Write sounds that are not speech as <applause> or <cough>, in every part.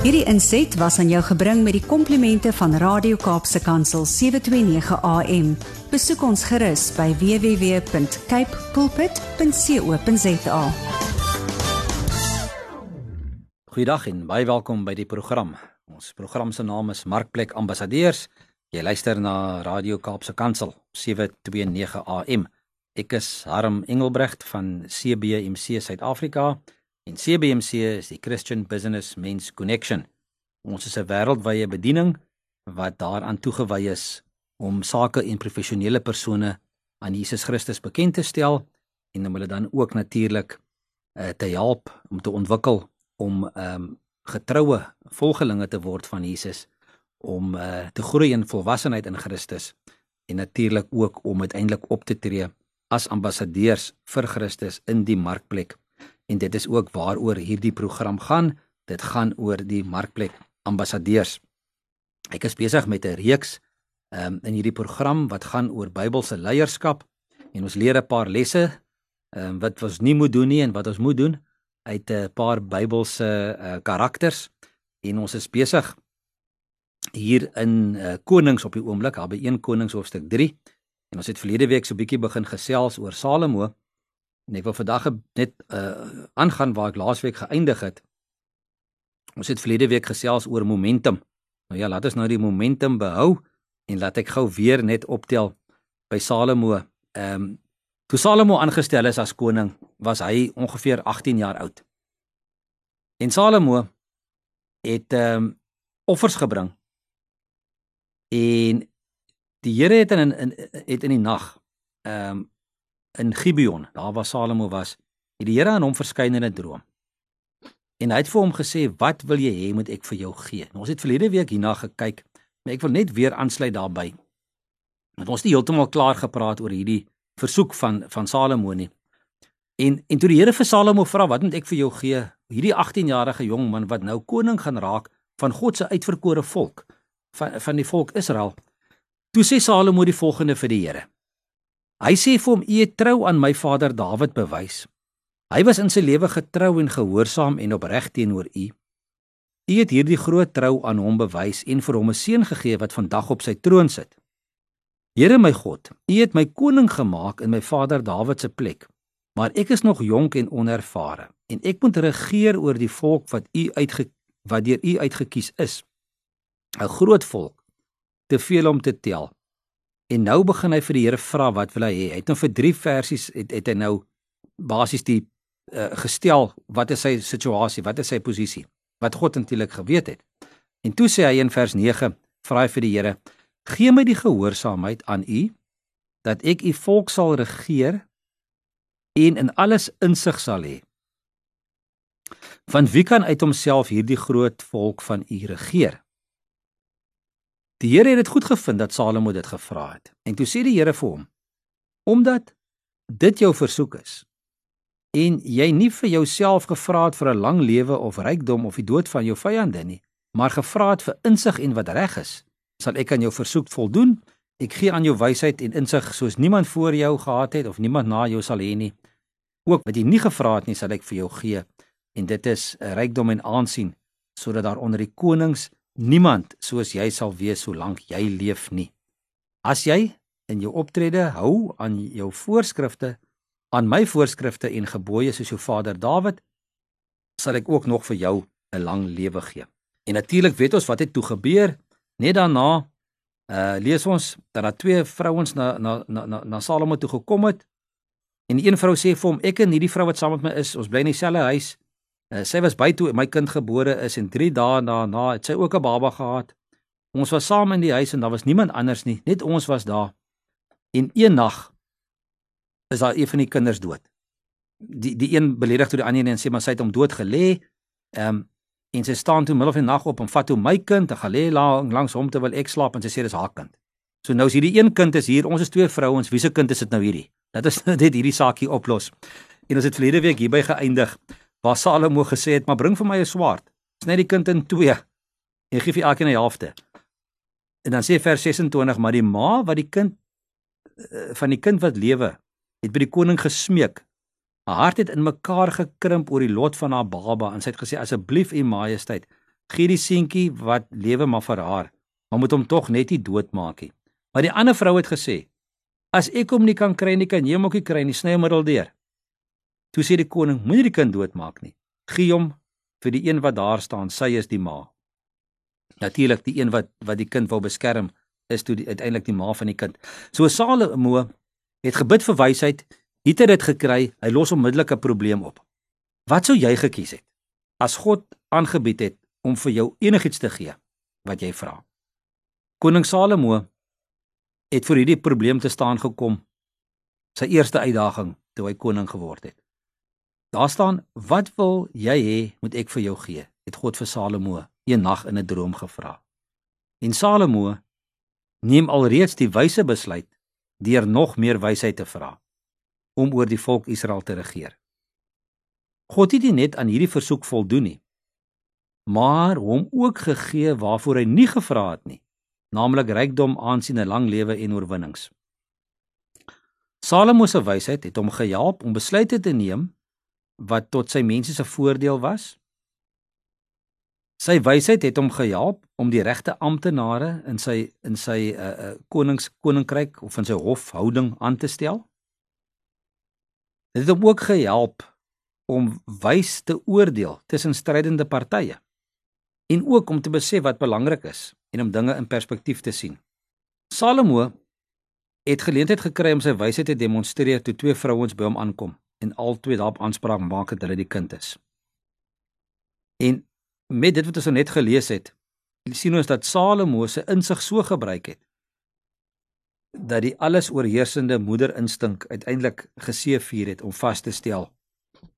Hierdie inset was aan jou gebring met die komplimente van Radio Kaapse Kansel 729 AM. Besoek ons gerus by www.cape pulpit.co.za. Goeiedag en baie welkom by die program. Ons program se naam is Markplek Ambassadeurs. Jy luister na Radio Kaapse Kansel 729 AM. Ek is Harm Engelbrecht van CBMC Suid-Afrika en CBMC is die Christian Business Men's Connection. Ons is 'n wêreldwye bediening wat daaraan toegewy is om sake en professionele persone aan Jesus Christus bekend te stel en om hulle dan ook natuurlik uh, te help om te ontwikkel om um, getroue volgelinge te word van Jesus om uh, te groei in volwassenheid in Christus en natuurlik ook om uiteindelik op te tree as ambassadeurs vir Christus in die markplek. En dit is ook waaroor hierdie program gaan. Dit gaan oor die markplek ambassadeurs. Ek is besig met 'n reeks um, in hierdie program wat gaan oor Bybelse leierskap en ons leer 'n paar lesse um, wat ons nie moet doen nie en wat ons moet doen uit 'n paar Bybelse uh, karakters en ons is besig hier in uh, Konings op die oomblik, daar by 1 Konings hoofstuk 3 En ons het verlede week so 'n bietjie begin gesels oor Salomo. En ek wil vandag net uh aangaan waar ek laasweek geëindig het. Ons het verlede week gesels oor momentum. Nou ja, laat ons nou die momentum behou en laat ek gou weer net optel by Salomo. Ehm um, toe Salomo aangestel is as koning, was hy ongeveer 18 jaar oud. En Salomo het ehm um, offers gebring. En Die Here het in, in het in die nag ehm um, in Gibeon, daar waar Salomo was, het die Here aan hom verskyn in 'n droom. En hy het vir hom gesê, "Wat wil jy hê moet ek vir jou gee?" Nou, ons het verlede week hierna gekyk, maar ek wil net weer aansluit daarbey. Want ons het nie heeltemal klaar gepraat oor hierdie versoek van van Salomo nie. En en toe die Here vir Salomo vra, "Wat moet ek vir jou gee?" Hierdie 18-jarige jong man wat nou koning gaan raak van God se uitverkore volk, van van die volk Israel, Toe sê Salomo die volgende vir die Here. Hy sê vir hom: "U het trou aan my vader Dawid bewys. Hy was in sy lewe getrou en gehoorsaam en opreg teenoor u. U het hierdie groot trou aan hom bewys en vir hom 'n seun gegee wat vandag op sy troon sit. Here my God, u het my koning gemaak in my vader Dawid se plek, maar ek is nog jonk en onervare en ek moet regeer oor die volk wat u uitge wat deur u uitgekies is. 'n Groot volk te veel om te tel. En nou begin hy vir die Here vra wat wil hy hê? Hy het nou vir 3 versies het, het hy nou basies die uh, gestel wat is sy situasie, wat is sy posisie? Wat God eintlik geweet het. En toe sê hy in vers 9, vra hy vir die Here: "Gee my die gehoorsaamheid aan U dat ek U volk sal regeer en in alles insig sal hê." Van wie kan uit homself hierdie groot volk van U regeer? Die Here het dit goed gevind dat Salomo dit gevra het. En toe sê die Here vir hom: "Omdat dit jou versoek is en jy nie vir jouself gevra het vir 'n lang lewe of rykdom of die dood van jou vyande nie, maar gevra het vir insig en wat reg is, sal ek aan jou versoek voldoen. Ek gee aan jou wysheid en insig soos niemand voor jou gehad het of niemand na jou sal hê nie. Ook wat jy nie gevra het nie, sal ek vir jou gee. En dit is 'n rykdom en aansien sodat daar onder die konings niemand soos jy sal wees solank jy leef nie. As jy in jou optrede hou aan jou voorskrifte, aan my voorskrifte en gebooie soos jou vader Dawid, sal ek ook nog vir jou 'n lang lewe gee. En natuurlik weet ons wat het toe gebeur. Net daarna uh lees ons dat daar twee vrouens na na na na Salomo toe gekom het. En die een vrou sê vir hom: "Ek en hierdie vrou wat saam met my is, ons bly in dieselfde huis. Uh, sy was by toe my kind gebore is en 3 dae daarna het sy ook 'n baba gehad. Ons was saam in die huis en daar was niemand anders nie, net ons was daar. En een nag is daar een van die kinders dood. Die die een beledig toe die ander en sê maar sy het hom dood gelê. Ehm um, en sy staan toe middel van die nag op en vat toe my kind en gaan lê lang, langs hom terwyl ek slaap en sy sê dis haar kind. So nou is hierdie een kind is hier, ons is twee vrouens, wie se kind is dit nou hierdie? Dat is dit hierdie saakie oplos. En ons het verlede week hierby geëindig waar Salomo gesê het, "Maar bring vir my 'n swaard. Sny die kind in twee en gee vir elkeen 'n helfte." En dan sê vers 26, "Maar die ma wat die kind eh, van die kind wat lewe, het by die koning gesmeek. Haar hart het in mekaar gekrimp oor die lot van haar baba en sy het gesê, "Asseblief, u majesteit, Gee die seentjie wat lewe maar vir haar, maar moet hom tog net nie doodmaak nie. Maar die ander vrou het gesê: "As ek hom nie kan kry nie, kan jy hom ook nie kry nie, sny hom middeldeur." Toe sê die koning: "Moenie die kind doodmaak nie. Gee hom vir die een wat daar staan, sy is die ma." Natuurlik die een wat wat die kind wou beskerm is toe uiteindelik die ma van die kind. So Salomo het gebid vir wysheid, het hy dit gekry, hy los onmiddellik 'n probleem op. Wat sou jy gekies het as God aangebied het om vir jou enigiets te gee wat jy vra? Koning Salomo het vir hierdie probleem te staan gekom. Sy eerste uitdaging toe hy koning geword het. Daar staan: "Wat wil jy hê moet ek vir jou gee?" het God vir Salomo een nag in 'n droom gevra. En Salomo neem alreeds die wyse besluit deur nog meer wysheid te vra om oor die volk Israel te regeer. God het nie net aan hierdie versoek voldoen nie, maar hom ook gegee waarvoor hy nie gevra het nie, naamlik rykdom, aansien, 'n lang lewe en oorwinnings. Salomo se wysheid het hom gehelp om besluite te neem wat tot sy mense se voordeel was Sy wysheid het hom gehelp om die regte amptenare in sy in sy uh, uh konings koninkryk of in sy hofhouding aan te stel. Dit het hom ook gehelp om wys te oordeel tussen strydende partye en ook om te besef wat belangrik is en om dinge in perspektief te sien. Salomo het geleentheid gekry om sy wysheid te demonstreer toe twee vrouens by hom aankom en albei daarop aanspraak maak dat hulle die kind is. En met dit wat ons nou net gelees het, sien ons dat Salomo se insig so gebruik het dat die alles oorheersende moederinstink uiteindelik geseëvier het om vas te stel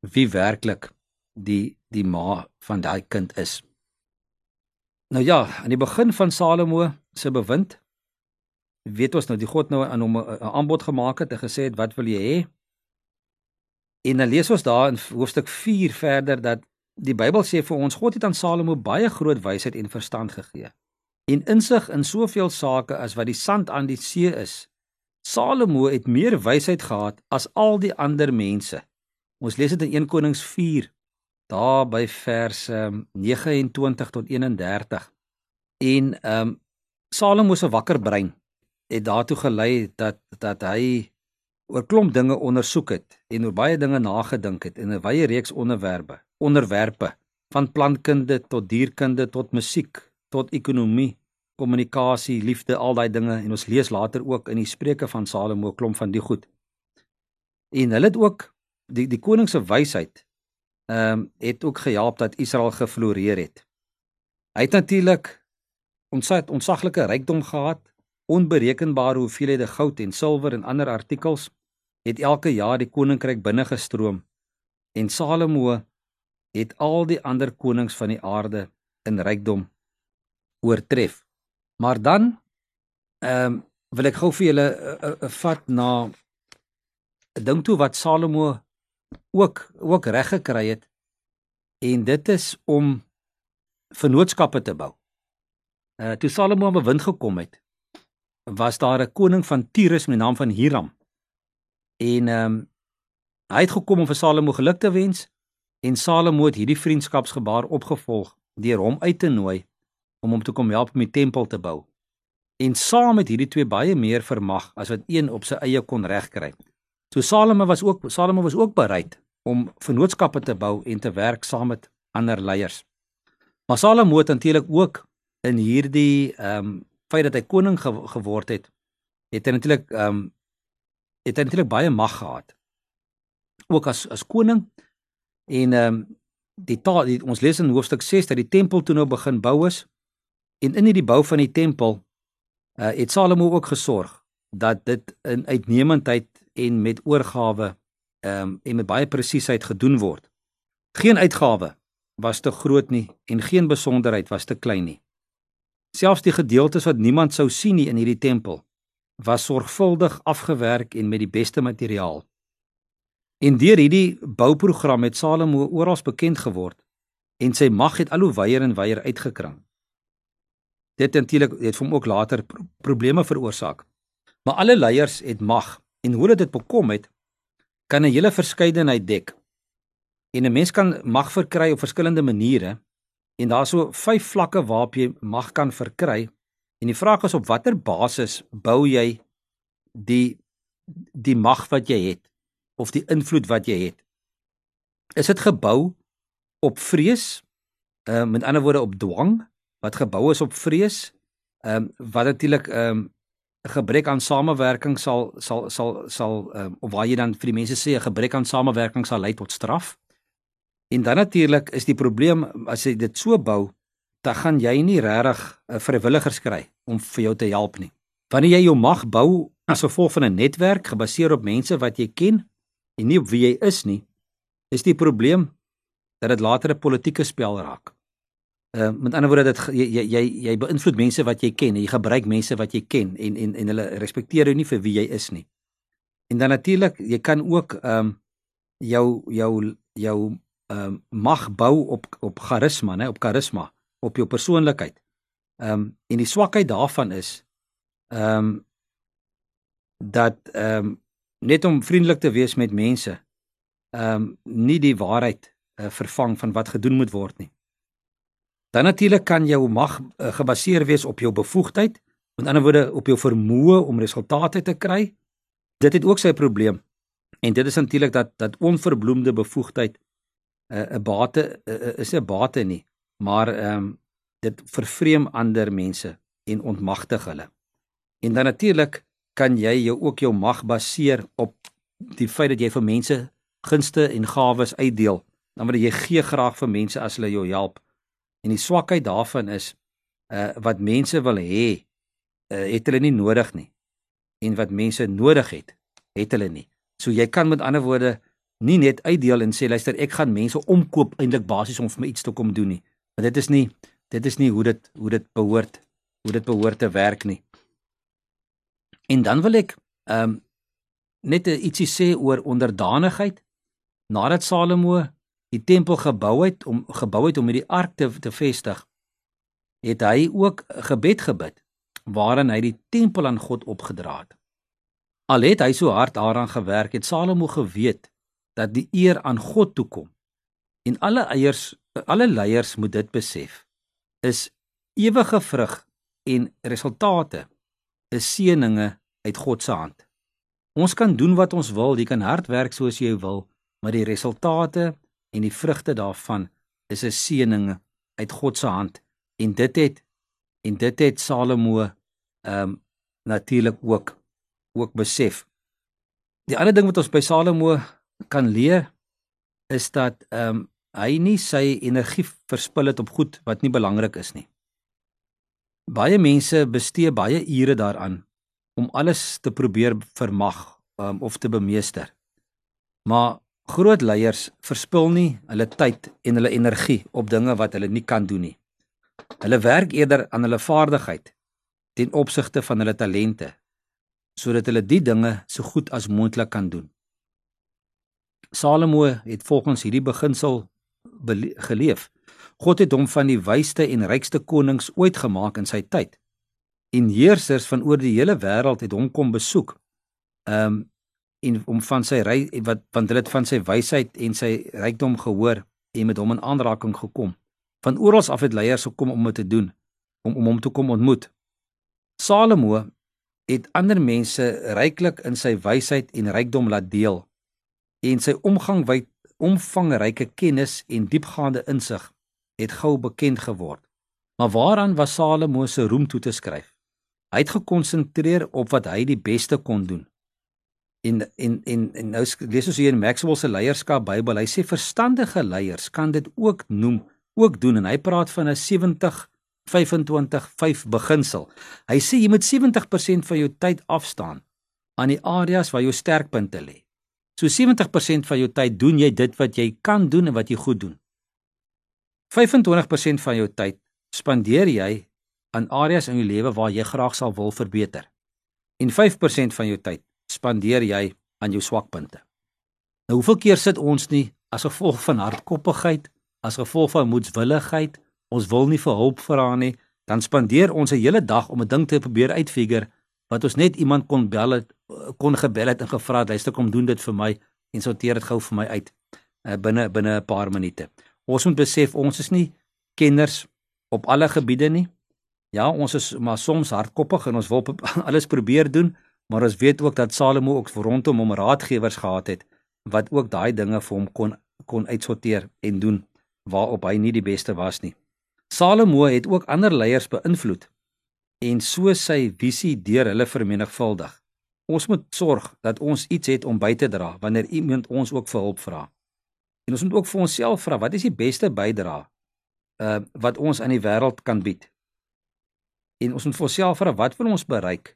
wie werklik die die ma van daai kind is. Nou ja, aan die begin van Salomo se bewind weet ons nou die God nou aan hom 'n aanbod gemaak het en gesê het wat wil jy hê? En dan lees ons daar in hoofstuk 4 verder dat Die Bybel sê vir ons God het aan Salomo baie groot wysheid en verstand gegee en insig in soveel sake as wat die sand aan die see is. Salomo het meer wysheid gehad as al die ander mense. Ons lees dit in 1 Konings 4 daar by vers um, 29 tot 31. En ehm um, Salomo se wakker brein het daartoe gelei dat dat hy oor klomp dinge ondersoek het en oor baie dinge nagedink het in 'n wye reeks onderwerpe onderwerpe van plantkunde tot dierkunde tot musiek tot ekonomie, kommunikasie, liefde, al daai dinge en ons lees later ook in die Spreuke van Salomo klomp van die goed. En hulle het ook die die koning se wysheid ehm um, het ook gehelp dat Israel gefloreer het. Hy het natuurlik ontsaat ontsaglike rykdom gehad, onberekenbare hoeveelhede goud en silwer en ander artikels het elke jaar die koninkryk binne gestroom en Salomo het al die ander konings van die aarde in rykdom oortref. Maar dan ehm um, wil ek gou vir julle uh, uh, vat na 'n ding toe wat Salomo ook ook reg gekry het en dit is om vennootskappe te bou. Uh toe Salomo aan bewind gekom het, was daar 'n koning van Tyrus met die naam van Hiram. En ehm um, hy het gekom om vir Salomo geluk te wens En Salomo het hierdie vriendskapsgebaar opgevolg deur hom uit te nooi om hom te kom help om die tempel te bou. En saam met hierdie twee baie meer vermag as wat een op sy eie kon regkry. So Salomo was ook Salomo was ook bereid om vennootskappe te bou en te werk saam met ander leiers. Maar Salomo het natuurlik ook in hierdie ehm um, feit dat hy koning ge geword het, het hy natuurlik ehm um, het hy natuurlik baie mag gehad. Ook as as koning En ehm um, die, ta, die ons lees in hoofstuk 6 dat die tempel toe nou begin bou is en in hierdie bou van die tempel uh, het Salomo ook gesorg dat dit in uitnemendheid en met oorgawe ehm um, en met baie presisheid gedoen word. Geen uitgawe was te groot nie en geen besonderheid was te klein nie. Selfs die gedeeltes wat niemand sou sien nie in hierdie tempel was sorgvuldig afgewerk en met die beste materiaal. En deur hierdie bouprogram het Salomo oral bekend geword en sy mag het al hoe wyer en wyer uitgekrang. Dit natuurlik het vir hom ook later pro probleme veroorsaak. Maar alle leiers het mag en hoe dit bekom het kan 'n hele verskeidenheid dek. En 'n mens kan mag verkry op verskillende maniere En daar's so vyf vlakke waarop jy mag kan verkry. En die vraag is op watter basis bou jy die die mag wat jy het of die invloed wat jy het? Is dit gebou op vrees? Ehm uh, met ander woorde op dwang wat gebou is op vrees? Ehm um, wat natuurlik ehm um, 'n gebrek aan samewerking sal sal sal sal um, of waar jy dan vir die mense sê 'n gebrek aan samewerking sal lei tot straf. En dan natuurlik is die probleem as jy dit so bou, dan gaan jy nie regtig 'n vrywilligers kry om vir jou te help nie. Wanneer jy jou mag bou as gevolg van 'n netwerk gebaseer op mense wat jy ken en nie op wie jy is nie, is die probleem dat dit later 'n politieke spel raak. Uh, met ander woorde dit jy jy jy beïnvloed mense wat jy ken, jy gebruik mense wat jy ken en en en hulle respekteer jou nie vir wie jy is nie. En dan natuurlik, jy kan ook ehm um, jou jou jou ehm um, mag bou op op charisma, né, op charisma, op jou persoonlikheid. Ehm um, en die swakheid daarvan is ehm um, dat ehm um, net om vriendelik te wees met mense ehm um, nie die waarheid uh, vervang van wat gedoen moet word nie. Dan natuurlik kan jou mag uh, gebaseer wees op jou bevoegdheid, met ander woorde op jou vermoë om resultate te kry. Dit het ook sy probleem. En dit is natuurlik dat dat onverbloemde bevoegdheid uh, 'n bate uh, is 'n bate nie, maar ehm um, dit vervreem ander mense en ontmagtig hulle. En dan natuurlik kan jy jou ook jou mag baseer op die feit dat jy vir mense gunste en gawes uitdeel. Dan word jy gee graag vir mense as hulle jou help. En die swakheid daarvan is uh wat mense wil hê, uh, het hulle nie nodig nie. En wat mense nodig het, het hulle nie. So jy kan met ander woorde nie net uitdeel en sê luister ek gaan mense omkoop eintlik basies om vir my iets te kom doen nie. Want dit is nie dit is nie hoe dit hoe dit behoort hoe dit behoort te werk nie. En dan wil ek ehm um, net ietsie sê oor onderdanigheid. Nadat Salomo die tempel gebou het om gebou het om hierdie ark te te vestig, het hy ook gebed gebid waarin hy die tempel aan God opgedra het. Al het hy so hard daaraan gewerk, het Salomo geweet dat die eer aan God toe kom. En alle eiers, alle leiers moet dit besef. Is ewige vrug en resultate is seëninge uit God se hand. Ons kan doen wat ons wil, jy kan hard werk soos jy wil, maar die resultate en die vrugte daarvan is 'n seëning uit God se hand en dit het en dit het Salomo ehm um, natuurlik ook ook besef. Die ander ding wat ons by Salomo kan leer is dat ehm um, hy nie sy energie verspil het op goed wat nie belangrik is nie. Baie mense bestee baie ure daaraan om alles te probeer vermag um, of te bemeester. Maar Groot leiers verspil nie hulle tyd en hulle energie op dinge wat hulle nie kan doen nie. Hulle werk eerder aan hulle vaardigheid ten opsigte van hulle talente sodat hulle die dinge so goed as moontlik kan doen. Salomo het volgens hierdie beginsel geleef. God het hom van die wysste en rykste konings ooit gemaak in sy tyd. En heersers van oor die hele wêreld het hom kom besoek. Um, en om van sy ry wat want hulle het van sy wysheid en sy rykdom gehoor en met hom in aanraking gekom. Van oral af het leiers gekom om dit te doen, om om hom te kom ontmoet. Salomo het ander mense ryklik in sy wysheid en rykdom laat deel en sy omgang wyd omvangryke kennis en diepgaande insig het gou bekend geword. Maar waaraan was Salomo se roem toe te skryf? Hy het gekonsentreer op wat hy die beste kon doen en en en en nou lees ons hier in Maxwell se leierskap Bybel. Hy sê verstandige leiers kan dit ook noem, ook doen en hy praat van 'n 70 25 5 beginsel. Hy sê jy moet 70% van jou tyd afstaan aan die areas waar jou sterkpunte lê. So 70% van jou tyd doen jy dit wat jy kan doen en wat jy goed doen. 25% van jou tyd spandeer jy aan areas in jou lewe waar jy graag sal wil verbeter. En 5% van jou tyd spandeer jy aan jou swakpunte? Nou hoeveel keer sit ons nie as gevolg van hardkoppigheid, as gevolg van moedswilligheid, ons wil nie vir hulp vra nie, dan spandeer ons 'n hele dag om 'n ding te probeer uitfigure wat ons net iemand kon bel het kon gebel het en gevra het, luister kom doen dit vir my en sorteer dit gou vir my uit uh, binne binne 'n paar minute. Ons moet besef ons is nie kenners op alle gebiede nie. Ja, ons is maar soms hardkoppig en ons wil <laughs> alles probeer doen, maar ons weet ook dat Salomo ook rondom hom raadgewers gehad het wat ook daai dinge vir hom kon kon uitsorteer en doen waarop hy nie die beste was nie. Salomo het ook ander leiers beïnvloed en so sy visie deur hulle vermenigvuldig. Ons moet sorg dat ons iets het om by te dra wanneer iemand ons ook vir hulp vra. En ons moet ook vir onsself vra, wat is die beste bydrae uh wat ons aan die wêreld kan bied? En ons moet vir onsself vra, wat wil ons bereik?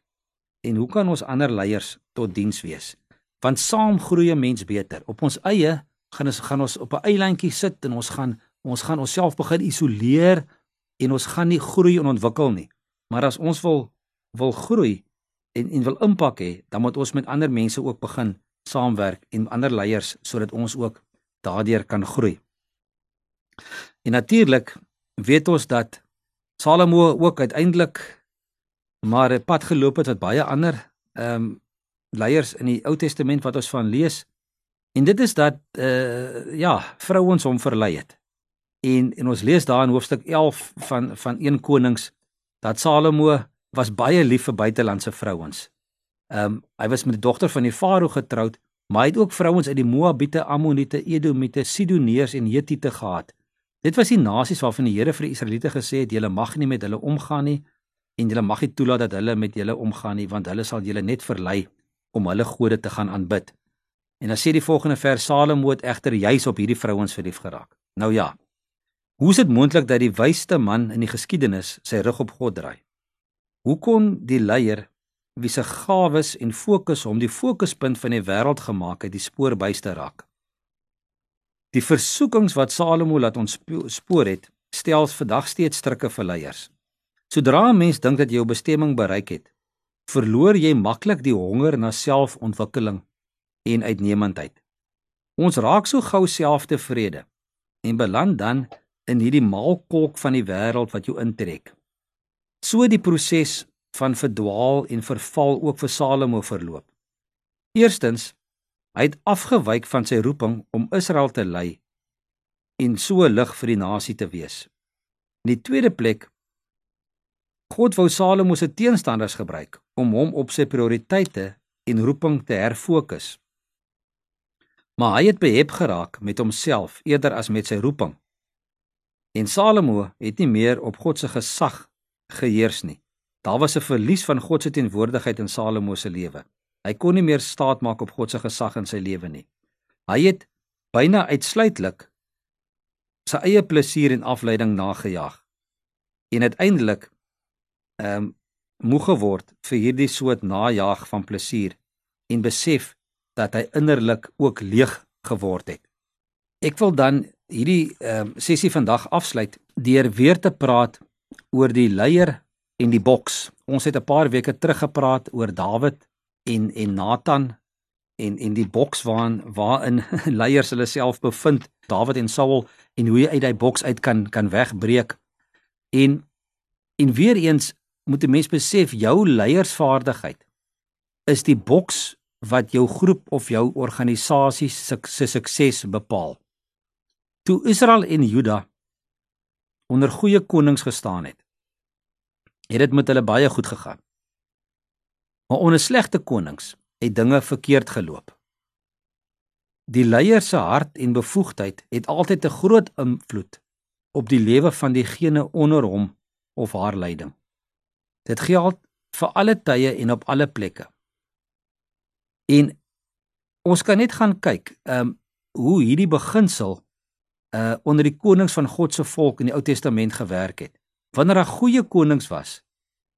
En hoe kan ons ander leiers tot diens wees? Want saam groei 'n mens beter. Op ons eie gaan ons gaan ons op 'n eilandjie sit en ons gaan ons gaan onsself begin isoleer en ons gaan nie groei en ontwikkel nie. Maar as ons wil wil groei en en wil impak hê, dan moet ons met ander mense ook begin saamwerk en ander leiers sodat ons ook daardeur kan groei. En natuurlik weet ons dat Salomo ook uiteindelik maar 'n pad geloop het wat baie ander ehm um, leiers in die Ou Testament wat ons van lees. En dit is dat uh ja, vrouens hom verlei het. En en ons lees daar in hoofstuk 11 van van 1 Konings dat Salomo was baie lief vir buitelandse vrouens. Ehm um, hy was met die dogter van die farao getroud, maar hy het ook vrouens uit die Moabiete, Ammoniete, Edomiete, Sidoneërs en Hetiete gehad. Dit was die nasies waarvan die Here vir die Israeliete gesê het: "Julle mag nie met hulle omgaan nie en julle mag nie toelaat dat hulle met julle omgaan nie, want hulle sal julle net verlei om hulle gode te gaan aanbid." En dan sê die volgende vers: Salomo het egter juis op hierdie vrouens verlief geraak. Nou ja. Hoe is dit moontlik dat die wysste man in die geskiedenis sy rug op God draai? Hoe kon die leier wie se gawes en fokus hom die fokuspunt van die wêreld gemaak het, die spoor byste raak? Die versoekings wat Salomo laat ons spoor het, stel vandag steeds strikke vir leiers. Sodra 'n mens dink dat jy jou bestemming bereik het, verloor jy maklik die honger na selfontwikkeling en uitnemendheid. Ons raak so gou selftevrede en beland dan in hierdie maalkolk van die wêreld wat jou intrek. So die proses van verdwaal en verval ook vir Salomo verloop. Eerstens Hy het afgewyk van sy roeping om Israel te lei en so lig vir die nasie te wees. In die tweede plek God wou Salomo se teenstanders gebruik om hom op sy prioriteite en roeping te herfokus. Maar hy het behep geraak met homself eerder as met sy roeping. En Salomo het nie meer op God se gesag geheers nie. Daar was 'n verlies van God se teenwoordigheid in Salomo se lewe. Hy kon nie meer staat maak op God se gesag in sy lewe nie. Hy het byna uitsluitlik sy eie plesier en afleiding nagejaag en uiteindelik ehm um, moeg geword vir hierdie soort najag van plesier en besef dat hy innerlik ook leeg geword het. Ek wil dan hierdie ehm um, sessie vandag afsluit deur weer te praat oor die leier en die boks. Ons het 'n paar weke terug gepraat oor Dawid en en Nathan en en die boks waarin waarin <laughs> leiers hulle self bevind Dawid en Saul en hoe jy uit daai boks uit kan kan wegbreek en en weer eens moet 'n mens besef jou leiersvaardigheid is die boks wat jou groep of jou organisasie se su sukses bepaal. Toe Israel en Juda onder goeie konings gestaan het, het dit met hulle baie goed gegaan. Maar onder slegte konings het dinge verkeerd geloop. Die leier se hart en bevoegdheid het altyd 'n groot invloed op die lewe van diegene onder hom of haar leiding. Dit geld vir alle tye en op alle plekke. En ons kan net gaan kyk, ehm um, hoe hierdie beginsel uh onder die konings van God se volk in die Ou Testament gewerk het. Wanneer daar goeie konings was,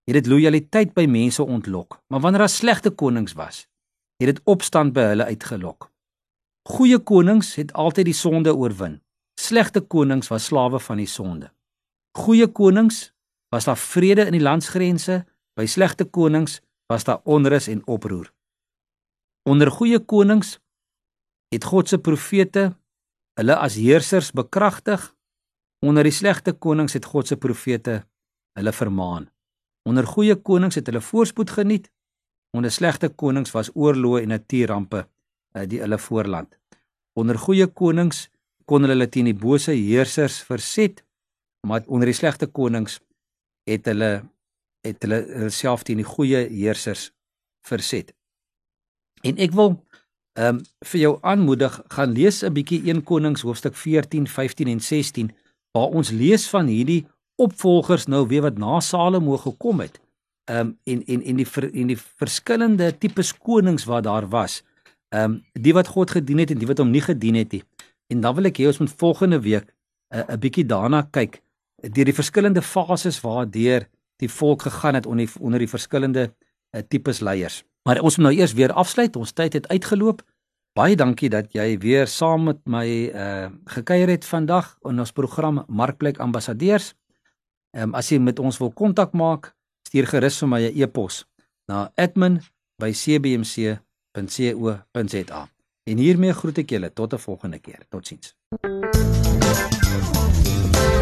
het dit lojaliteit by mense ontlok, maar wanneer daar slegte konings was, het dit opstand by hulle uitgelok. Goeie konings het altyd die sonde oorwin. Slegte konings was slawe van die sonde. Goeie konings was daar vrede in die landsgrense, by slegte konings was daar onrus en oproer. Onder goeie konings het God se profete hulle as heersers bekragtig. Onder die slegte konings het God se profete hulle vermaan. Onder goeie konings het hulle voorspoed geniet. Onder slegte konings was oorloë en natuurampe uh, die hulle voorland. Onder goeie konings kon hulle teen die bose heersers verset maar onder die slegte konings het hulle het hulle self teen die goeie heersers verset. En ek wil ehm um, vir jou aanmoedig gaan lees 'n bietjie 1 Konings hoofstuk 14, 15 en 16 waar ons lees van hierdie opvolgers nou weer wat na Salomo gekom het. Ehm um, en en en die ver, en die verskillende tipes konings wat daar was. Ehm um, die wat God gedien het en die wat hom nie gedien het nie. En dan wil ek hê ons moet volgende week 'n uh, bietjie daarna kyk deur die verskillende fases waardeur die volk gegaan het onder die, onder die verskillende uh, tipes leiers. Maar ons moet nou eers weer afsluit. Ons tyd het uitgeloop. Baie dankie dat jy weer saam met my uh gekuier het vandag in ons program Markplek Ambassadeurs. Ehm um, as jy met ons wil kontak maak, stuur gerus vir my 'n e-pos na admin@cbmc.co.za. En hiermee groet ek julle tot 'n volgende keer. Totsiens.